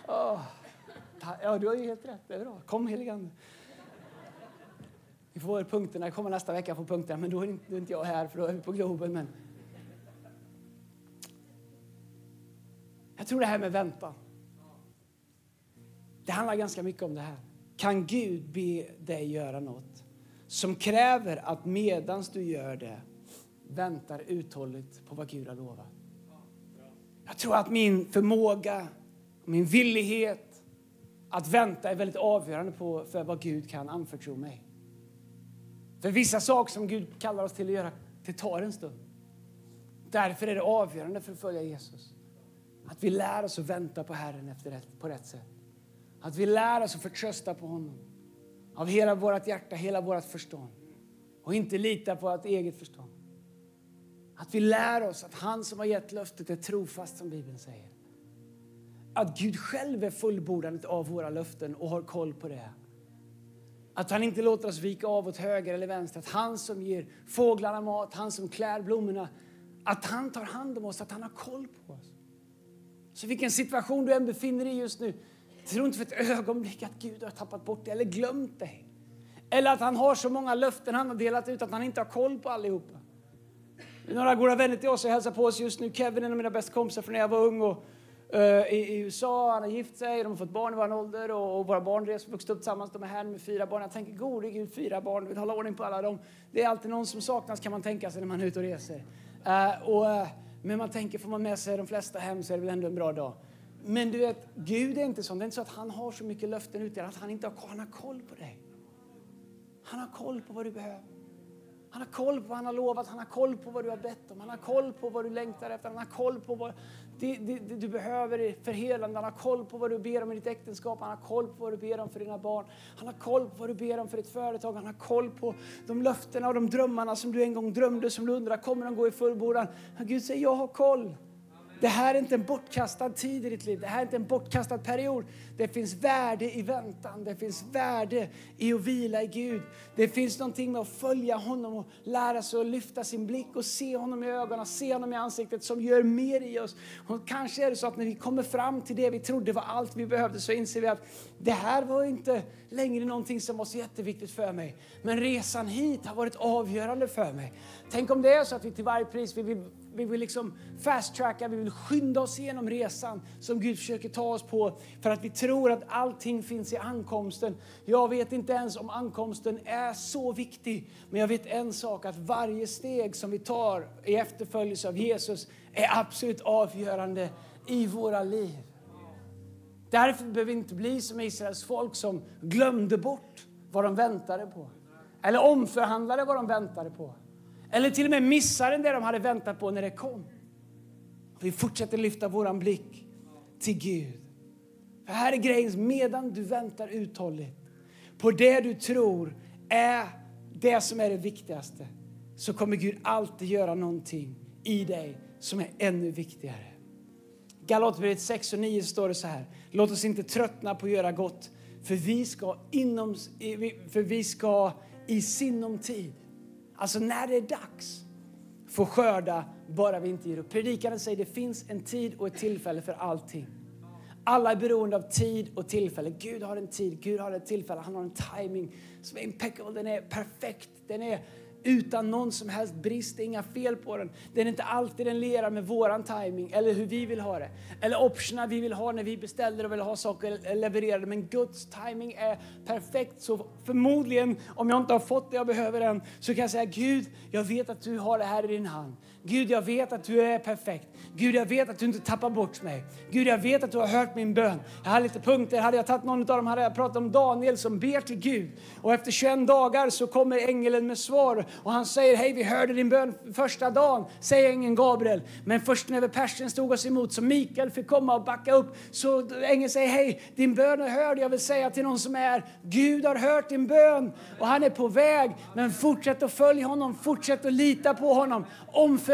Oh. Ja, du har ju helt rätt. Det är bra. Kom heligande. Vi får punkterna. Jag kommer nästa vecka få punkterna, men då är inte, då är inte jag här för då är vi på Globen. Men... tror det här med väntan. Det handlar ganska mycket om det här. Kan Gud be dig göra något som kräver att medans du gör det väntar uthålligt på vad Gud har lovat? Jag tror att min förmåga, min villighet att vänta är väldigt avgörande på för vad Gud kan anförtro mig. För vissa saker som Gud kallar oss till att göra, det tar en stund. Därför är det avgörande för att följa Jesus. Att vi lär oss att vänta på Herren efter rätt, på rätt sätt. Att vi lär oss att förtrösta på honom. Av hela vårt hjärta, hela vårt förstånd. Och inte lita på vårt eget förstånd. Att vi lär oss att han som har gett löftet är trofast som Bibeln säger. Att Gud själv är fullbordandet av våra löften och har koll på det. Att han inte låter oss vika av åt höger eller vänster. Att han som ger fåglarna mat, han som klär blommorna. Att han tar hand om oss, att han har koll på oss. Så vilken situation du än befinner dig i just nu, tro inte för ett ögonblick att Gud har tappat bort dig eller glömt dig. Eller att han har så många löften han har delat ut att han inte har koll på allihopa. Några goda vänner till oss hälsar på oss just nu. Kevin är en av mina bästa kompisar från när jag var ung. Och, uh, i, i, USA, han har gift sig, de har fått barn i vår ålder och, och våra barn reser vuxit upp tillsammans. De är här med fyra barn. Jag tänker, gode Gud, fyra barn, vill hålla ordning på alla dem. Det är alltid någon som saknas kan man tänka sig när man är ute och reser. Uh, och, uh, men man tänker, får man med sig de flesta hem så är det väl ändå en bra dag. Men du vet, Gud är inte sån. Det är inte så att han har så mycket löften ute att han inte har, han har koll på dig. Han har koll på vad du behöver. Han har koll på vad han har lovat, han har koll på vad du har bett om, han har koll på vad du längtar efter, han har koll på vad det, det, det du behöver för helande, han har koll på vad du ber om i ditt äktenskap, han har koll på vad du ber om för dina barn, han har koll på vad du ber om för ditt företag, han har koll på de löftena och de drömmarna som du en gång drömde, som du undrar, kommer de gå i fullbordan? Gud säger, jag har koll. Det här är inte en bortkastad tid i ditt liv. Det här är inte en bortkastad period. Det finns värde i väntan. Det finns värde i att vila i Gud. Det finns någonting med att följa honom och lära sig att lyfta sin blick och se honom i ögonen, se honom i ansiktet som gör mer i oss. Och kanske är det så att när vi kommer fram till det vi trodde var allt vi behövde så inser vi att det här var inte längre någonting som var så jätteviktigt för mig. Men resan hit har varit avgörande för mig. Tänk om det är så att vi till varje pris vill vi vill liksom fast-tracka, vi vill skynda oss igenom resan som Gud försöker ta oss på för att vi tror att allting finns i ankomsten. Jag vet inte ens om ankomsten är så viktig, men jag vet en sak att varje steg som vi tar i efterföljelse av Jesus är absolut avgörande i våra liv. Därför behöver vi inte bli som Israels folk som glömde bort vad de väntade på. Eller omförhandlade vad de väntade på. Eller till och med missade det de hade väntat på när det kom. Vi fortsätter lyfta vår blick till Gud. För här är grejen, medan du väntar uthålligt på det du tror är det som är det viktigaste så kommer Gud alltid göra någonting i dig som är ännu viktigare. Galaterbrevet 6 och 9 står det så här. Låt oss inte tröttna på att göra gott för vi ska, inom, för vi ska i sinom tid Alltså när det är dags få skörda bara vi inte ger upp. Predikaren säger det finns en tid och ett tillfälle för allting. Alla är beroende av tid och tillfälle. Gud har en tid, Gud har ett tillfälle, han har en timing som är impeccable, den är perfekt, den är utan någon som helst brist. Det är inga fel på den. Den är inte alltid den lerar med våran timing eller hur vi vill ha det. Eller optionerna vi vill ha när vi beställer och vill ha saker levererade. Men Guds timing är perfekt. Så förmodligen, om jag inte har fått det jag behöver än, så kan jag säga Gud, jag vet att du har det här i din hand. Gud, jag vet att du är perfekt. Gud, jag vet att du inte tappar bort mig. Gud, jag vet att du har hört min bön. Jag har lite punkter. Hade jag tagit någon av dem hade jag pratat om Daniel som ber till Gud. Och efter 21 dagar så kommer ängeln med svar och han säger, hej vi hörde din bön första dagen, säger ängeln Gabriel. Men först när persen stod oss emot så Mikael fick komma och backa upp. Så ängeln säger, hej din bön är hörd. Jag vill säga till någon som är, Gud har hört din bön och han är på väg. Men fortsätt att följa honom, fortsätt att lita på honom.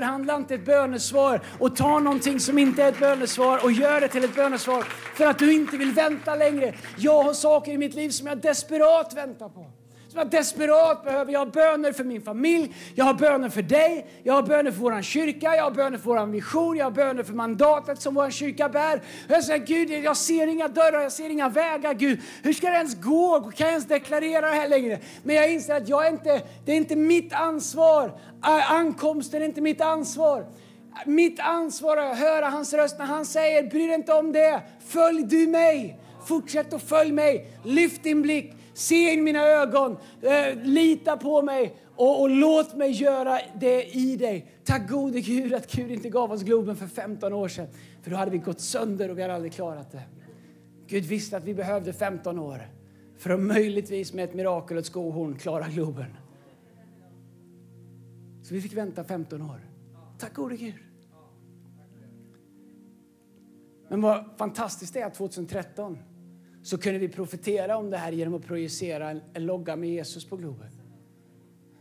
Omförhandla inte ett bönesvar och ta någonting som inte är ett bönesvar och gör det till ett bönesvar för att du inte vill vänta längre. Jag har saker i mitt liv som jag desperat väntar på som jag desperat behöver. Jag har böner för min familj, jag har böner för dig, jag har böner för vår kyrka, jag har böner för vår vision, jag har böner för mandatet som vår kyrka bär. Jag säger Gud, jag ser inga dörrar, jag ser inga vägar Gud. Hur ska det ens gå? Kan jag ens deklarera det här längre? Men jag inser att jag är inte, det är inte mitt ansvar. Ankomsten är inte mitt ansvar. Mitt ansvar är att höra hans röst när han säger, bry dig inte om det, följ du mig. Fortsätt att följ mig, lyft din blick. Se in mina ögon, eh, lita på mig och, och, låt mig göra det i dig. Tack gode Gud att Gud inte gav oss Globen för 15 år sedan. För då hade vi gått sönder och vi hade aldrig klarat det. Gud visste att vi behövde 15 år för att möjligtvis med ett mirakel och ett skohorn klara Globen. Så vi fick vänta 15 år. Tack gode Gud. Men vad fantastiskt det är att 2013 så kunde vi profetera om det här genom att projicera en, en logga med Jesus på Globen.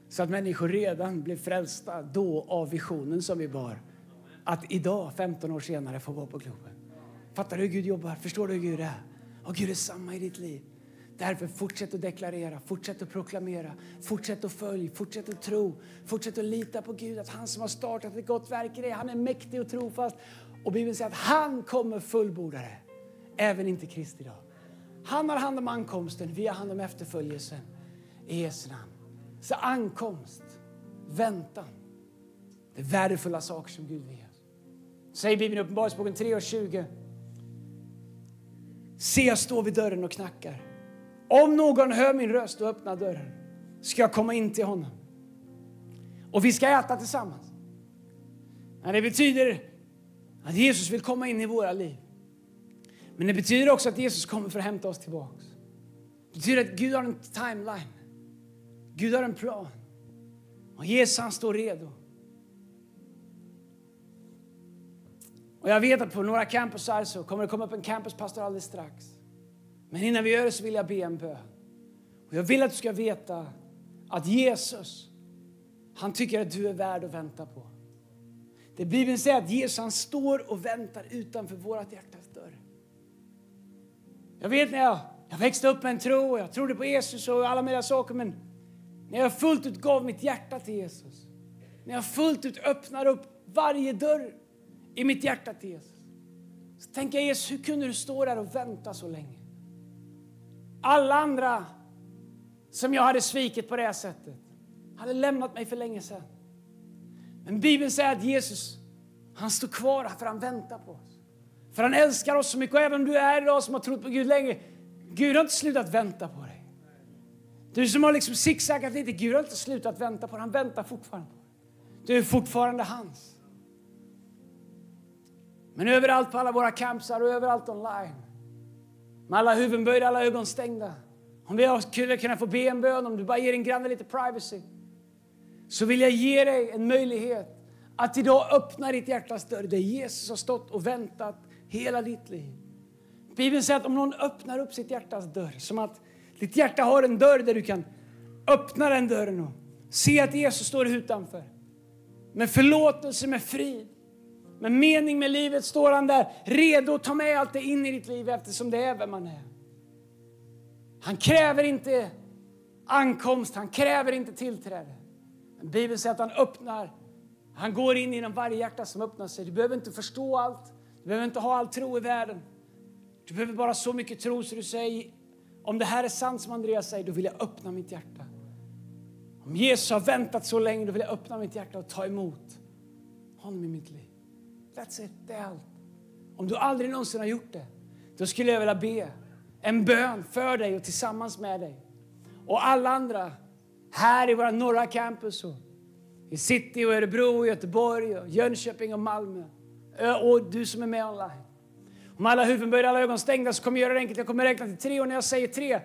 Så att människor redan blev frälsta då av visionen som vi bar. Att idag, 15 år senare, få vara på Globen. Fattar du hur Gud jobbar? Förstår du hur Gud är? Och Gud är samma i ditt liv. Därför fortsätt att deklarera, fortsätt att proklamera, fortsätt att följa, fortsätt att tro, fortsätt att lita på Gud att han som har startat ett gott verk i dig, han är mäktig och trofast. Och Bibeln säger att han kommer fullborda det, även inte Kristi dag. Han har hand om ankomsten, vi har hand om efterföljelsen. I Jesu namn. Så ankomst, väntan, det är värdefulla saker som Gud vill ge oss. Säger Bibeln i Uppenbarelseboken 3 och 20. Se, jag står vid dörren och knackar. Om någon hör min röst och öppnar dörren ska jag komma in till honom. Och vi ska äta tillsammans. Det betyder att Jesus vill komma in i våra liv. Men det betyder också att Jesus kommer för att hämta oss tillbaks. Det betyder att Gud har en timeline. Gud har en plan. Och Jesus han står redo. Och jag vet att på några campusar så kommer det komma upp en campuspastor alldeles strax. Men innan vi gör det så vill jag be en bön. Och jag vill att du ska veta att Jesus, han tycker att du är värd att vänta på. Det Bibeln säger att Jesus han står och väntar utanför vårt hjärtas dörr. Jag vet när jag, jag växte upp med en tro och jag trodde på Jesus och alla mina saker men när jag fullt ut gav mitt hjärta till Jesus, när jag fullt ut öppnar upp varje dörr i mitt hjärta till Jesus, så tänker jag Jesus, hur kunde du stå där och vänta så länge? Alla andra som jag hade svikit på det här sättet hade lämnat mig för länge sedan. Men Bibeln säger att Jesus, han står kvar för han väntar på oss. För han älskar oss så mycket. Och även om du är idag som har trott på Gud länge, Gud har inte slutat vänta på dig. Du som har liksom zigzaggat lite, Gud har inte slutat vänta på dig. Han väntar fortfarande på dig. Du är fortfarande hans. Men överallt på alla våra campsar och överallt online med alla huvuden böjda, alla ögon stängda. Om vi skulle kunna få be en bön, om du bara ger din granne lite privacy, så vill jag ge dig en möjlighet att idag öppna ditt hjärtas dörr där Jesus har stått och väntat hela ditt liv. Bibeln säger att om någon öppnar upp sitt hjärtas dörr, som att ditt hjärta har en dörr där du kan öppna den dörren och se att Jesus står utanför. Med förlåtelse, med frid. Med mening med livet står han där redo att ta med allt det in i ditt liv eftersom det är vem man är. Han kräver inte ankomst, han kräver inte tillträde. Men Bibeln säger att han öppnar, han går in genom varje hjärta som öppnar sig. Du behöver inte förstå allt, du behöver inte ha all tro i världen. Du behöver bara så mycket tro så du säger, om det här är sant som Andreas säger, då vill jag öppna mitt hjärta. Om Jesus har väntat så länge, då vill jag öppna mitt hjärta och ta emot honom i mitt liv. That's it, det är allt. Om du aldrig någonsin har gjort det, då skulle jag vilja be en bön för dig och tillsammans med dig. Och alla andra här i våra norra campus och i city och Örebro, och Göteborg, och Jönköping och Malmö. Och du som är med online. Om alla huvuden böjda, alla ögon stängda så kommer jag göra det enkelt. Jag kommer räkna till tre och när jag säger tre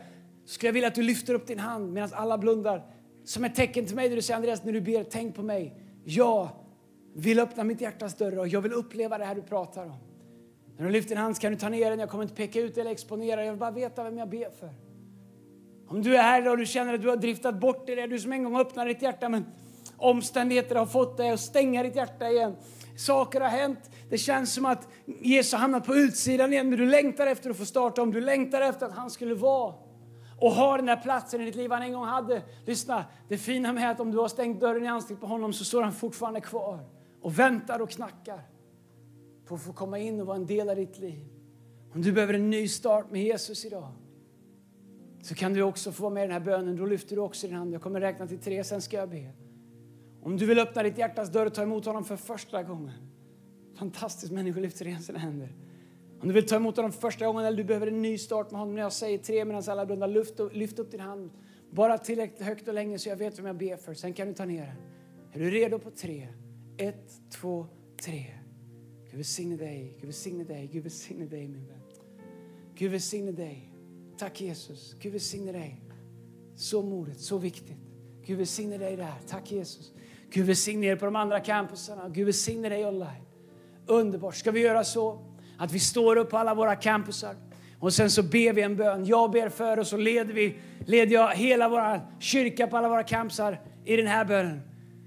så skulle jag vilja att du lyfter upp din hand medan alla blundar. Som ett tecken till mig där du säger Andreas, när du ber, tänk på mig. Jag vill öppna mitt hjärtas dörr och jag vill uppleva det här du pratar om. När du lyfter din hand kan du ta ner den. Jag kommer inte peka ut eller exponera. Jag vill bara veta vem jag ber för. Om du är här och du känner att du har driftat bort det, du som en gång öppnade ditt hjärta men omständigheter har fått dig att stänga ditt hjärta igen. Saker har hänt. Det känns som att Jesus har hamnat på utsidan igen men du längtar efter att få starta om. Du längtar efter att han skulle vara och ha den där platsen i ditt liv han en gång hade. Lyssna, det fina med att om du har stängt dörren i ansiktet på honom så står han fortfarande kvar och väntar och knackar på att få komma in och vara en del av ditt liv. Om du behöver en ny start med Jesus idag så kan du också få vara med i den här bönen. Då lyfter du också din hand. Jag kommer räkna till tre, sen ska jag be. Om du vill öppna ditt hjärtas dörr och ta emot honom för första gången. Fantastiskt, människor lyfter igen sina händer. Om du vill ta emot honom för första gången eller du behöver en ny start med honom. När jag säger tre medan alla blundar, lyft, lyft upp din hand. Bara tillräckligt högt och länge så jag vet vem jag ber för. Sen kan du ta ner den. Är du redo på tre? Ett, två, tre. Gud välsigne dig, Gud välsigne dig, Gud välsigne dig min vän. Gud välsigne dig. Tack Jesus, Gud välsigne dig. Så modigt, så viktigt. Gud välsigne dig där. Tack Jesus. Gud välsigne er på de andra campusarna. Gud välsigne dig online. Underbart. Ska vi göra så att vi står upp på alla våra campusar och sen så ber vi en bön. Jag ber för och så leder, vi, leder jag hela vår kyrka på alla våra campusar i den här bönen.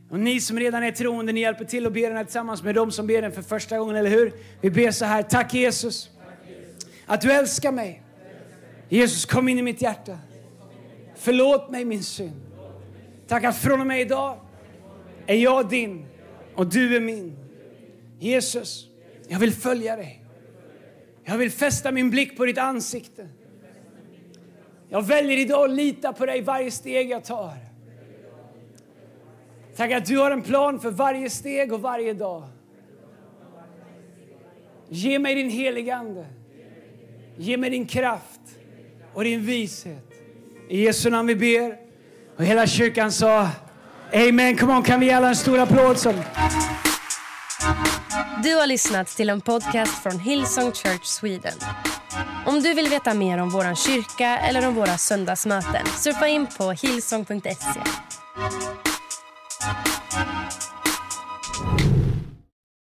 Och ni som redan är troende, ni hjälper till och ber den här tillsammans med dem som ber den för första gången, eller hur? Vi ber så här. Tack Jesus, att du älskar mig. Jesus, kom in i mitt hjärta. Förlåt mig min synd. Tack att från och med idag är jag din och du är min. Jesus, jag vill följa dig. Jag vill fästa min blick på ditt ansikte. Jag väljer idag att lita på dig varje steg jag tar. Tack att du har en plan för varje steg och varje dag. Ge mig din heliga Ande. Ge mig din kraft och din vishet. I Jesu namn vi ber. Och hela kyrkan sa Amen. Come on, kan vi ge alla en stor applåd? Som... Du har lyssnat till en podcast från Hillsong Church Sweden. Om du vill veta mer om vår kyrka eller om våra söndagsmöten surfa in på hillsong.se.